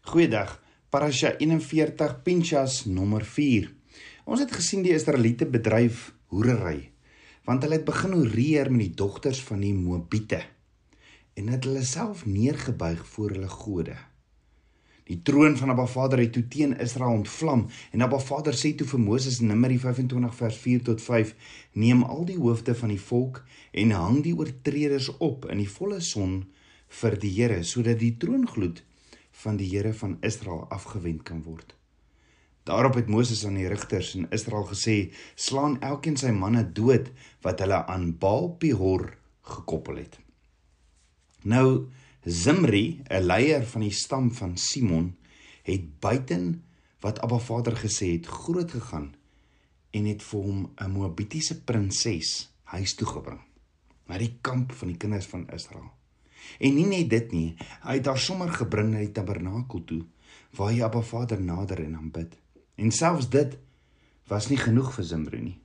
Goeiedag. Parasha 41 Pinchas nommer 4. Ons het gesien die Israeliete bedryf hoerery want hulle het begin hoereer met die dogters van die Moabiete en het hulle self neergebuig voor hulle gode. Die troon van Abba Vader het toe teen Israel ontvlam en Abba Vader sê toe vir Moses in Numeri 25 vers 4 tot 5: Neem al die hoofde van die volk en hang die oortreders op in die volle son vir die Here sodat die troongloed van die Here van Israel afgewend kan word. Daarop het Moses aan die rigters in Israel gesê: "Slaan elkeen sy manne dood wat hulle aan Baal-Pehor gekoppel het." Nou Zimri, 'n leier van die stam van Simon, het buiten wat Abba Vader gesê het, groot gegaan en het vir hom 'n Moabitiese prinses huis toe gebring na die kamp van die kinders van Israel. En nie net dit nie, hy het haar sommer gebring na die tabernakel toe waar hy Abba Vader nader en aanbid. En selfs dit was nie genoeg vir Zimri nie.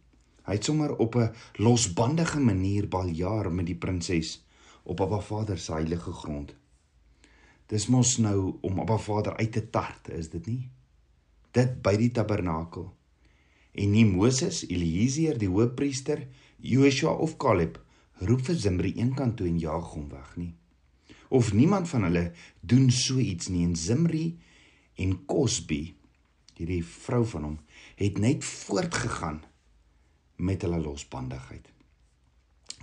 Hy het sommer op 'n losbandige manier baljaar met die prinses op Abba Vader se heilige grond. Dis mos nou om Abba Vader uit te tart, is dit nie? Dit by die tabernakel. En nie Moses, Eliezer, die hoofpriester, Joshua of Caleb roep vir Zimri eenkant toe en jaag hom weg nie of niemand van hulle doen so iets nie. En Zimri en Cosby hierdie vrou van hom het net voortgegaan met hulle losbandigheid.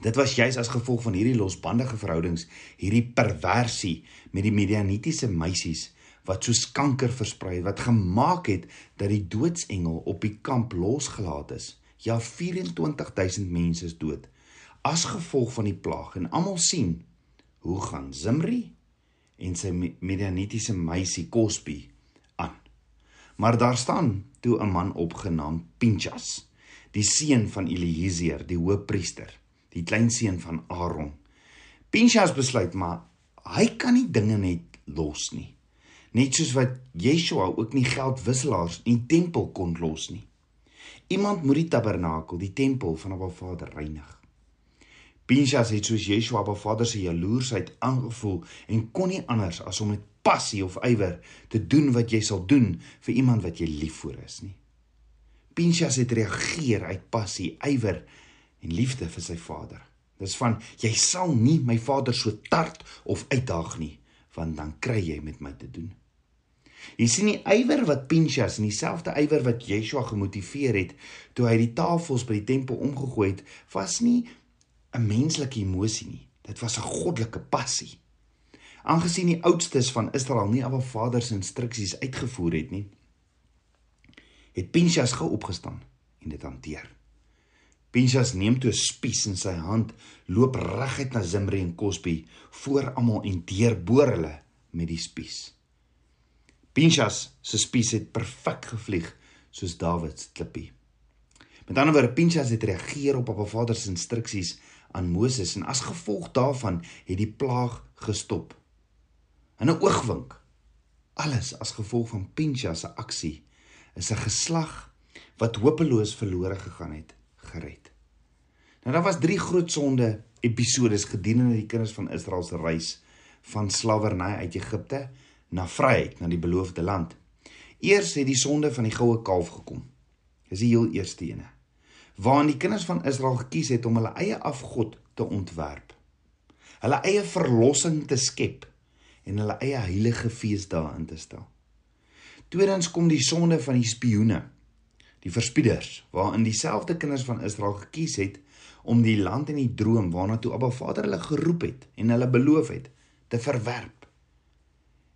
Dit was juis as gevolg van hierdie losbandige verhoudings hierdie perversie met die Midianitiese meisies wat soos kanker versprei wat gemaak het dat die doodsengel op die kamp losgelaat is. Ja 24000 mense is dood as gevolg van die plaag. En almal sien hoe gaan Zimri en sy Midianitiese meisie Cosby aan. Maar daar staan toe 'n man opgenaam Pinchas, die seun van Eliezer, die hoofpriester, die kleinseun van Aaron. Pinchas besluit maar hy kan nie dinge net los nie. Net soos wat Yeshua ook nie geldwisselaars in die tempel kon los nie. Iemand moet die tabernakel, die tempel van Abba Vader reinig. Pinchas het soos Yeshua op Vader se jaloersheid aangevoel en kon nie anders as om met passie of ywer te doen wat jy sal doen vir iemand wat jy lief vir is nie. Pinchas het reageer uit passie, ywer en liefde vir sy vader. Dis van jy sal nie my vader so tart of uitdaag nie, want dan kry jy met my te doen. Jy sien die ywer wat Pinchas en dieselfde ywer wat Yeshua gemotiveer het toe hy die tafels by die tempel omgegooi het, was nie 'n menslike emosie nie. Dit was 'n goddelike passie. Aangesien die oudstes van Israel nie Abba Vader se instruksies uitgevoer het nie, het Pinchas gou opgestaan en dit hanteer. Pinchas neem toe 'n spies in sy hand, loop reguit na Zimri en Cosby voor almal en deurboor hulle met die spies. Pinchas se spies het perfek gevlieg soos Dawid se klippie. Met ander woorde, Pinchas het reageer op Abba Vader se instruksies aan Moses en as gevolg daarvan het die plaag gestop. In 'n oogwink. Alles as gevolg van Pinchas se aksie is 'n geslag wat hopeloos verlore gegaan het, gered. Nou daar was drie groot sonde episodes gedurende die kinders van Israel se reis van slawerny uit Egipte na vryheid na die beloofde land. Eers het die sonde van die goue kalf gekom. Dis die heel eerste ene waarin die kinders van Israel gekies het om hulle eie afgod te ontwerp. Hulle eie verlossing te skep en hulle eie heilige feesdae in te stel. Tweedens kom die sonde van die spioene, die verspieders, waarin dieselfde kinders van Israel gekies het om die land en die droom waarna toe Abba Vader hulle geroep het en hulle beloof het te verwerp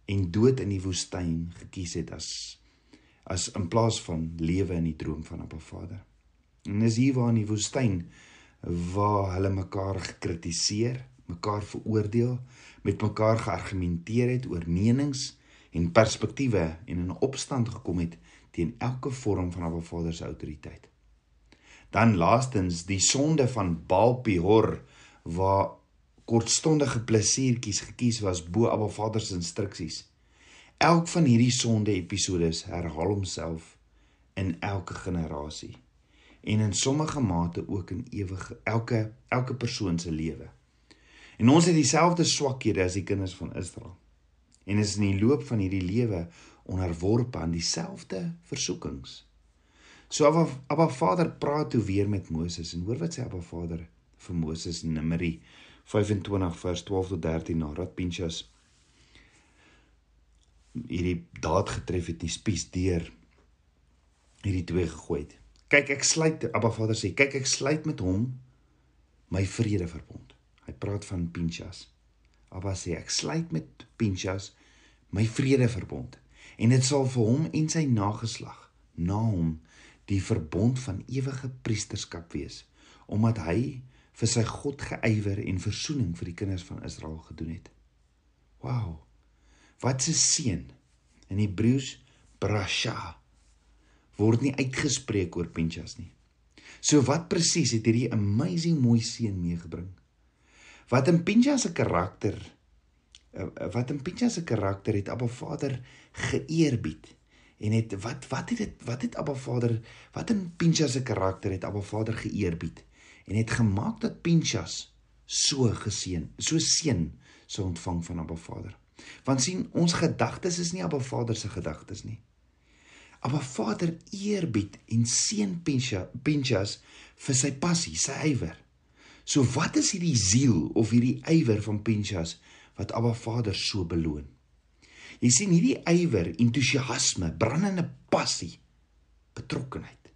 en dood in die woestyn gekies het as as in plaas van lewe in die droom van Abba Vader. En dis hier waar in die woestyn waar hulle mekaar gekritiseer, mekaar veroordeel, met mekaar geargumenteer het oor menings en perspektiewe en in opstand gekom het teen elke vorm van Abba Vader se autoriteit. Dan laastens die sonde van Baal Pehor waar kortstondige plesiertjies gekies was bo Abba Vader se instruksies. Elk van hierdie sonde episodes herhaal homself in elke generasie en in sommige mate ook in ewige elke elke persoon se lewe. En ons het dieselfde swakhede as die kinders van Israel. en is in die loop van hierdie lewe onderworpe aan dieselfde versoekings. So Abba, Abba Vader praat toe weer met Moses en hoor wat sê Abba Vader vir Moses in Numeri 25 vers 12 tot 13 nadat Pinchas hierdie daad getref het, die spies deur hierdie twee gegooi het. Kyk, ek sluit Abba Vader sê, kyk ek sluit met hom my vrede verbond. Hy praat van Pinchas. Abba sê ek sluit met Pinchas my vrede verbond en dit sal vir hom en sy nageslag na hom die verbond van ewige priesterskap wees omdat hy vir sy God geëiwer en verzoening vir die kinders van Israel gedoen het. Wow. Wat 'n seën. In Hebreëus brasha word nie uitgespreek oor Pinchas nie. So wat presies het hierdie amazing mooi seën meegebring? Wat in Pinchas se karakter eh, wat in Pinchas se karakter het Abba Vader geëerbied en het wat wat het dit wat het Abba Vader wat in Pinchas se karakter het Abba Vader geëerbied en het gemaak dat Pinchas so geseën so seën sou ontvang van Abba Vader. Want sien, ons gedagtes is nie Abba Vader se gedagtes nie. Abba Vader eerbied en seën Pinchas vir sy passie, sy ywer. So wat is hierdie siel of hierdie ywer van Pinchas wat Abba Vader so beloon? Jy sien hierdie ywer, entoesiasme, brandende passie, betrokkenheid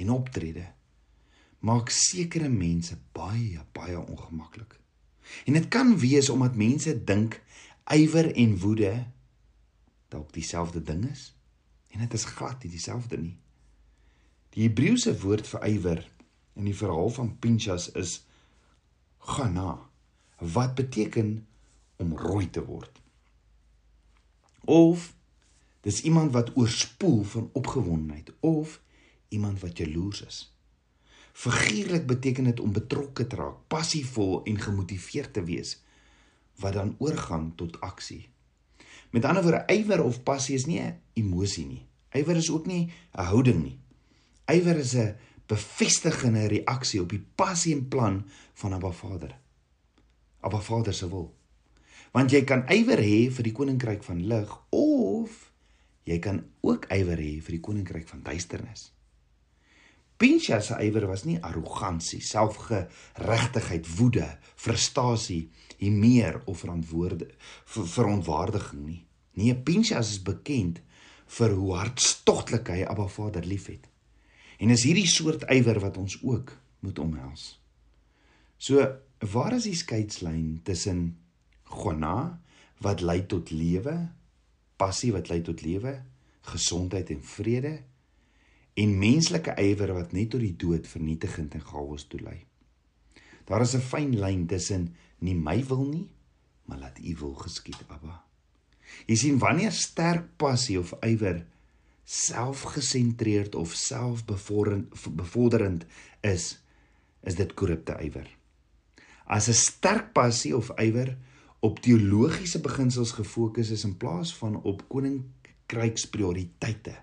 en optrede maak sekere mense baie baie ongemaklik. En dit kan wees omdat mense dink ywer en woede dalk dieselfde ding is en dit is glad nie dieselfde nie. Die Hebreëse woord vir ywer in die verhaal van Pinchas is gana wat beteken om rooi te word. Of dis iemand wat oorspoel van opgewondenheid of iemand wat jaloers is. Figuurlik beteken dit om betrokke te raak, passievol en gemotiveerd te wees wat dan oorgaan tot aksie. Met ander woorde, ywer of passie is nie 'n emosie nie. Ywer is ook nie 'n houding nie. Ywer is 'n bevestigende reaksie op die passie en plan van Abba Vader. Abba Vader se wil. Want jy kan ywer hê vir die koninkryk van lig of jy kan ook ywer hê vir die koninkryk van duisternis. Pinchas se ywer was nie arrogansie, selfgeregtigheid, woede, frustrasie, hier of verantwoorde verontwaardiging nie. Nee, Pinchas is bekend vir hoe hartstogtelik hy Abba Vader liefhet. En is hierdie soort ywer wat ons ook moet omhels. So, waar is die skeidslyn tussen gona wat lei tot lewe, passie wat lei tot lewe, gesondheid en vrede? en menslike ywer wat net tot die dood vernietigend en chaos toelei. Daar is 'n fyn lyn tussen nie my wil nie, maar laat U wil geskied, Abba. Jy sien wanneer sterk passie of ywer selfgesentreerd of selfbevorderend is, is dit korrupte ywer. As 'n sterk passie of ywer op teologiese beginsels gefokus is in plaas van op koninkryksprioriteite,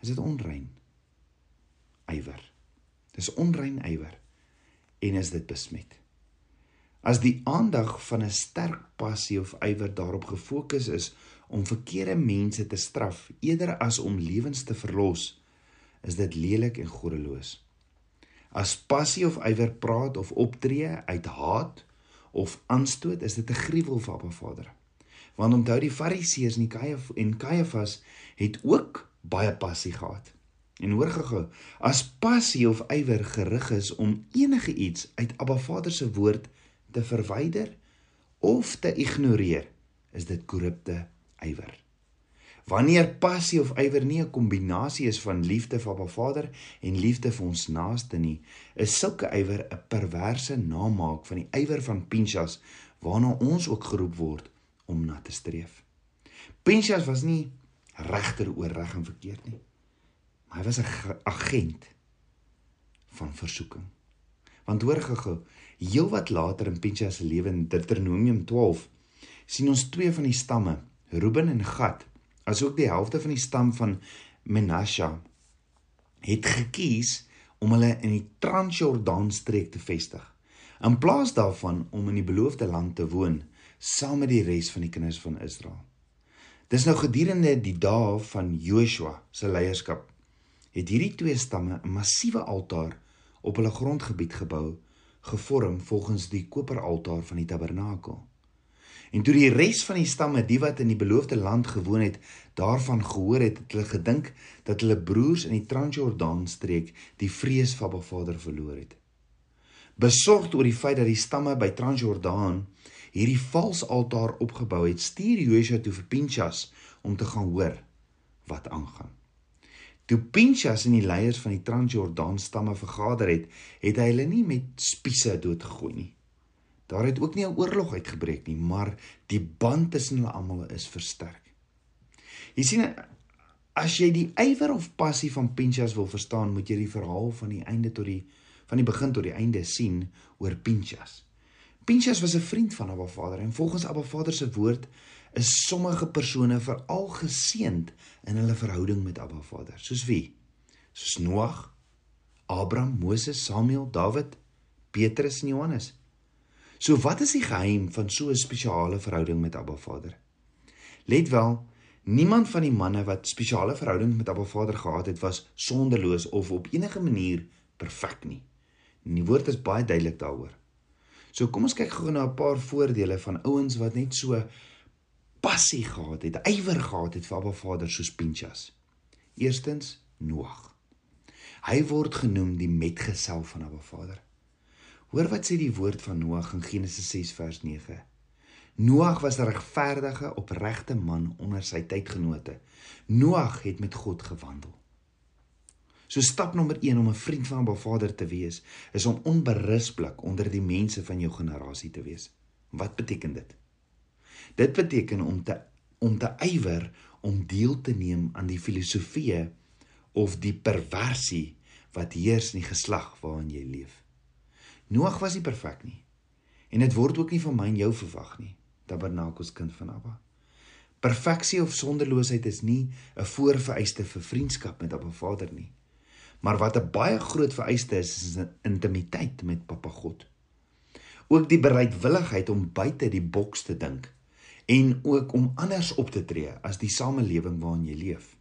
is dit onrein ywer. Dis onrein ywer en is dit besmet. As die aandag van 'n sterk passie of ywer daarop gefokus is om verkeerde mense te straf eerder as om lewens te verlos, is dit lelik en goddeloos. As passie of ywer praat of optree uit haat of aanstoot, is dit 'n gruwel vir Abba Vader. Want onthou die Fariseërs en Kajafas het ook baie passie gehad. En hoor gou-gou, as passie of ywer gerig is om enige iets uit Abba Vader se woord te verwyder of te ignoreer, is dit korrupte ywer. Wanneer passie of ywer nie 'n kombinasie is van liefde vir Abba Vader en liefde vir ons naaste nie, is sulke ywer 'n perverse namaak van die ywer van Pinchas waarna ons ook geroep word om na te streef. Pinchas was nie regter oor reg en verkeerd nie. Hy was 'n agent van versoeking. Want hoor gou-gou, heelwat later in Pinchas se lewe in Deuteronomium 12 sien ons twee van die stamme, Reuben en Gad, asook die helfte van die stam van Manasseh het gekies om hulle in die Transjordaan streek te vestig in plaas daarvan om in die beloofde land te woon saam met die res van die kinders van Israel. Dis nou gedurende die dae van Joshua se leierskap het hierdie twee stamme 'n massiewe altaar op hulle grondgebied gebou, gevorm volgens die koperaltaar van die tabernakel. En toe die res van die stamme, die wat in die beloofde land gewoon het, daarvan gehoor het, het hulle gedink dat hulle broers in die Transjordaan streek die vrees van Abba Vader verloor het. Besorgd oor die feit dat die stamme by Transjordaan hierdie vals altaar opgebou het, stuur Joshua toe vir Pinchas om te gaan hoor wat aangaan. Toe Pinchas en die leiers van die Transjordaan stamme vergader het, het hy hulle nie met spiese doodgegooi nie. Daar het ook nie 'n oorlog uitgebreek nie, maar die band tussen hulle almal is versterk. Jy sien as jy die ywer of passie van Pinchas wil verstaan, moet jy die verhaal van die einde tot die van die begin tot die einde sien oor Pinchas. Pinchas was 'n vriend van Abba Vader en volgens Abba Vader se woord is sommige persone veral geseënd in hulle verhouding met Abba Vader. Soos wie? Soos Noag, Abraham, Moses, Samuel, Dawid, Petrus en Johannes. So wat is die geheim van so 'n spesiale verhouding met Abba Vader? Let wel, niemand van die manne wat spesiale verhouding met Abba Vader gehad het, was sondeloos of op enige manier perfek nie. En die woord is baie duidelik daaroor. So kom ons kyk gou na 'n paar voordele van ouens wat net so passie gehad het, ywer gehad het vir Abba Vader soos Pinchas. Eerstens Noag. Hy word genoem die metgesel van Abba Vader. Hoor wat sê die woord van Noag in Genesis 6 vers 9. Noag was 'n regverdige, opregte man onder sy tydgenote. Noag het met God gewandel. So stap nommer 1 om 'n vriend van Abba Vader te wees, is om onberispelik onder die mense van jou generasie te wees. Wat beteken dit? Dit beteken om te om te ywer om deel te neem aan die filosofieë of die perversie wat heers in die geslag waarin jy leef. Noag was nie perfek nie. En dit word ook nie van my en jou verwag nie. Tabernakels kind van Abba. Perfeksie of sonderloosheid is nie 'n voorvereiste vir vriendskap met Abba Vader nie. Maar wat 'n baie groot vereiste is, is intimiteit met Papa God. Ook die bereidwilligheid om buite die boks te dink en ook om anders op te tree as die samelewing waarin jy leef.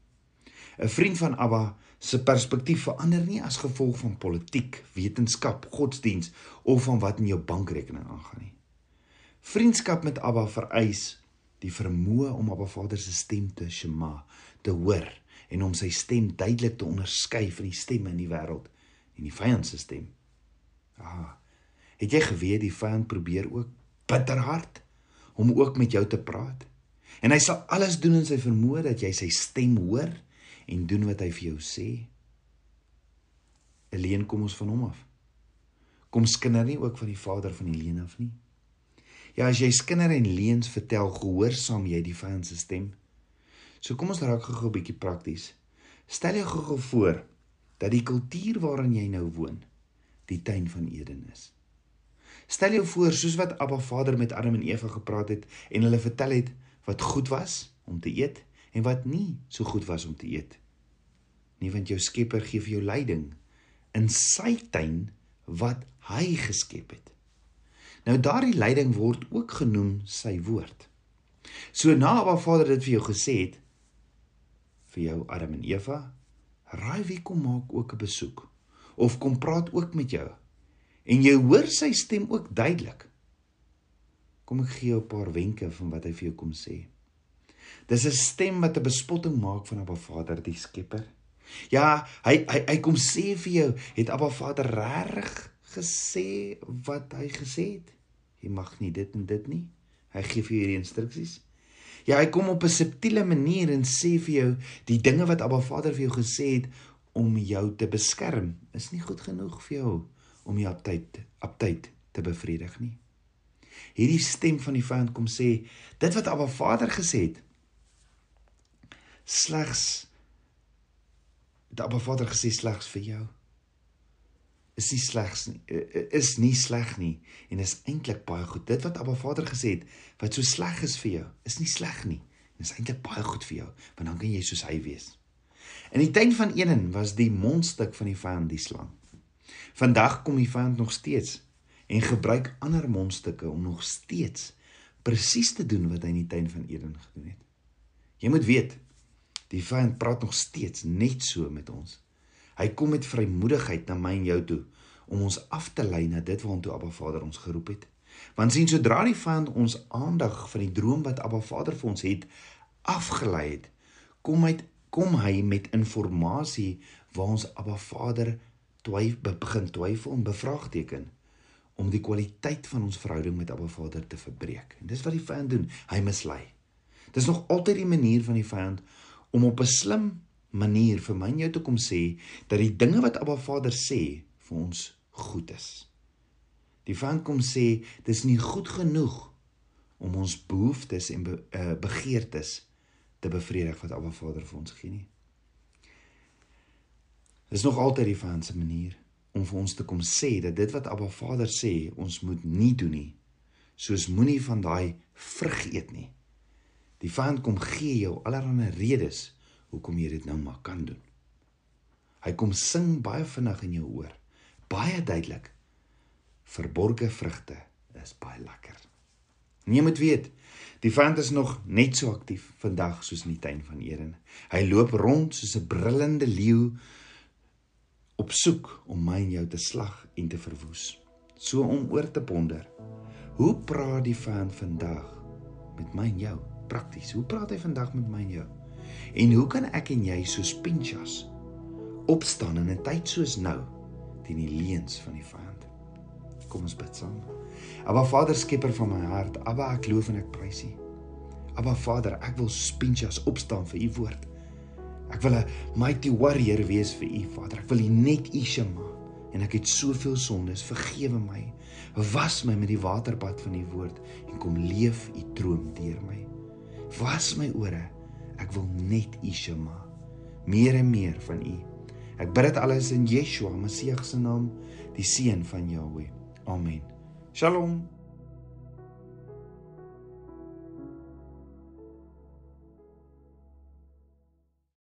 'n Vriend van Abba se perspektief verander nie as gevolg van politiek, wetenskap, godsdiens of van wat in jou bankrekening aangaan nie. Vriendskap met Abba vereis die vermoë om Abba Vader se stem te shema, te hoor en om sy stem duidelik te onderskei van die stemme in die wêreld en die vyand se stem. Ah, het jy geweet die vyand probeer ook bitterhard om ook met jou te praat. En hy sal alles doen in sy vermoë dat jy sy stem hoor en doen wat hy vir jou sê. Alleen kom ons van hom af. Kom skinder nie ook van die Vader van die leen af nie. Ja, as jy skinder en leens vertel, gehoorsaam jy die vyand se stem. So kom ons raak gou 'n bietjie prakties. Stel jou gou voor dat die kultuur waarin jy nou woon, die tuin van Eden is. Stel jou voor soos wat Abba Vader met Adam en Eva gepraat het en hulle vertel het wat goed was om te eet en wat nie so goed was om te eet. Nie want jou Skepper gee vir jou leiding in sy tuin wat hy geskep het. Nou daardie leiding word ook genoem sy woord. So na Abba Vader dit vir jou gesê het vir jou Adam en Eva, raai wie kom maak ook 'n besoek of kom praat ook met jou en jy hoor sy stem ook duidelik. Kom ek gee jou 'n paar wenke van wat hy vir jou kom sê. Dis 'n stem wat 'n bespotting maak van Abba Vader die Skepper. Ja, hy hy hy kom sê vir jou, het Abba Vader reg gesê wat hy gesê het? Jy mag nie dit en dit nie. Hy gee vir jou hierdie instruksies. Ja, hy kom op 'n subtiele manier en sê vir jou die dinge wat Abba Vader vir jou gesê het om jou te beskerm, is nie goed genoeg vir jou om jou aptyd aptyd te bevredig nie. Hierdie stem van die vyand kom sê dit wat Abba Vader gesê het slegs dit Abba Vader gesê slegs vir jou is nie slegs nie is nie sleg nie en is eintlik baie goed. Dit wat Abba Vader gesê het wat so sleg is vir jou is nie sleg nie en is eintlik baie goed vir jou want dan kan jy soos hy wees. In die tuin van Eden was die mondstuk van die vyand die slang. Vandag kom die vyand nog steeds en gebruik ander mondstukke om nog steeds presies te doen wat hy in die tuin van Eden gedoen het. Jy moet weet, die vyand praat nog steeds net so met ons. Hy kom met vrymoedigheid na my en jou toe om ons af te lei na dit waartoe Abba Vader ons geroep het. Want sien sodra die vyand ons aandag van die droom wat Abba Vader vir ons het afgelei het, kom hy kom hy met inligting waar ons Abba Vader twyfel begin twyfel en bevraagteken om die kwaliteit van ons verhouding met Abba Vader te verbreek. En dis wat die vyand doen. Hy mislei. Dis nog altyd die manier van die vyand om op 'n slim manier vir my en jou te kom sê dat die dinge wat Abba Vader sê vir ons goed is. Die vyand kom sê dis nie goed genoeg om ons behoeftes en be, uh, begeertes te bevredig wat Abba Vader vir ons gee nie. Dis nog altyd die vyand se manier om vir ons te kom sê dat dit wat Abba Vader sê ons moet nie doen nie. Soos moenie van daai vrug eet nie. Die vyand kom gee jou allerlei redes hoekom jy dit nou maar kan doen. Hy kom sing baie vinnig in jou oor. Baie duidelik. Verborgde vrugte is baie lekker. En jy moet weet, die vyand is nog net so aktief vandag soos in die tuin van Eden. Hy loop rond soos 'n brullende leeu op soek om my en jou te slag en te verwoes. So om oor te ponder. Hoe praat die vyand vandag met my en jou? prakties. Hoe praat hy vandag met my en jou? En hoe kan ek en jy soos Pinchas opstaan in 'n tyd soos nou teen die leuns van die vyand? Kom ons bid saam. Aba Vader, skepper van my hart, Aba ek loof en ek prys U. Aba Vader, ek wil Pinchas opstaan vir U woord. Ek wil 'n mighty warrior wees vir U, Vader. Ek wil U net U shema en ek het soveel sondes, vergewe my. Was my met die waterbad van U woord en kom leef U droom deur my was my ore. Ek wil net U Shema. Meer en meer van U. Ek bid dit alles in Yeshua, Messie se naam, die seun van Jahweh. Amen. Shalom.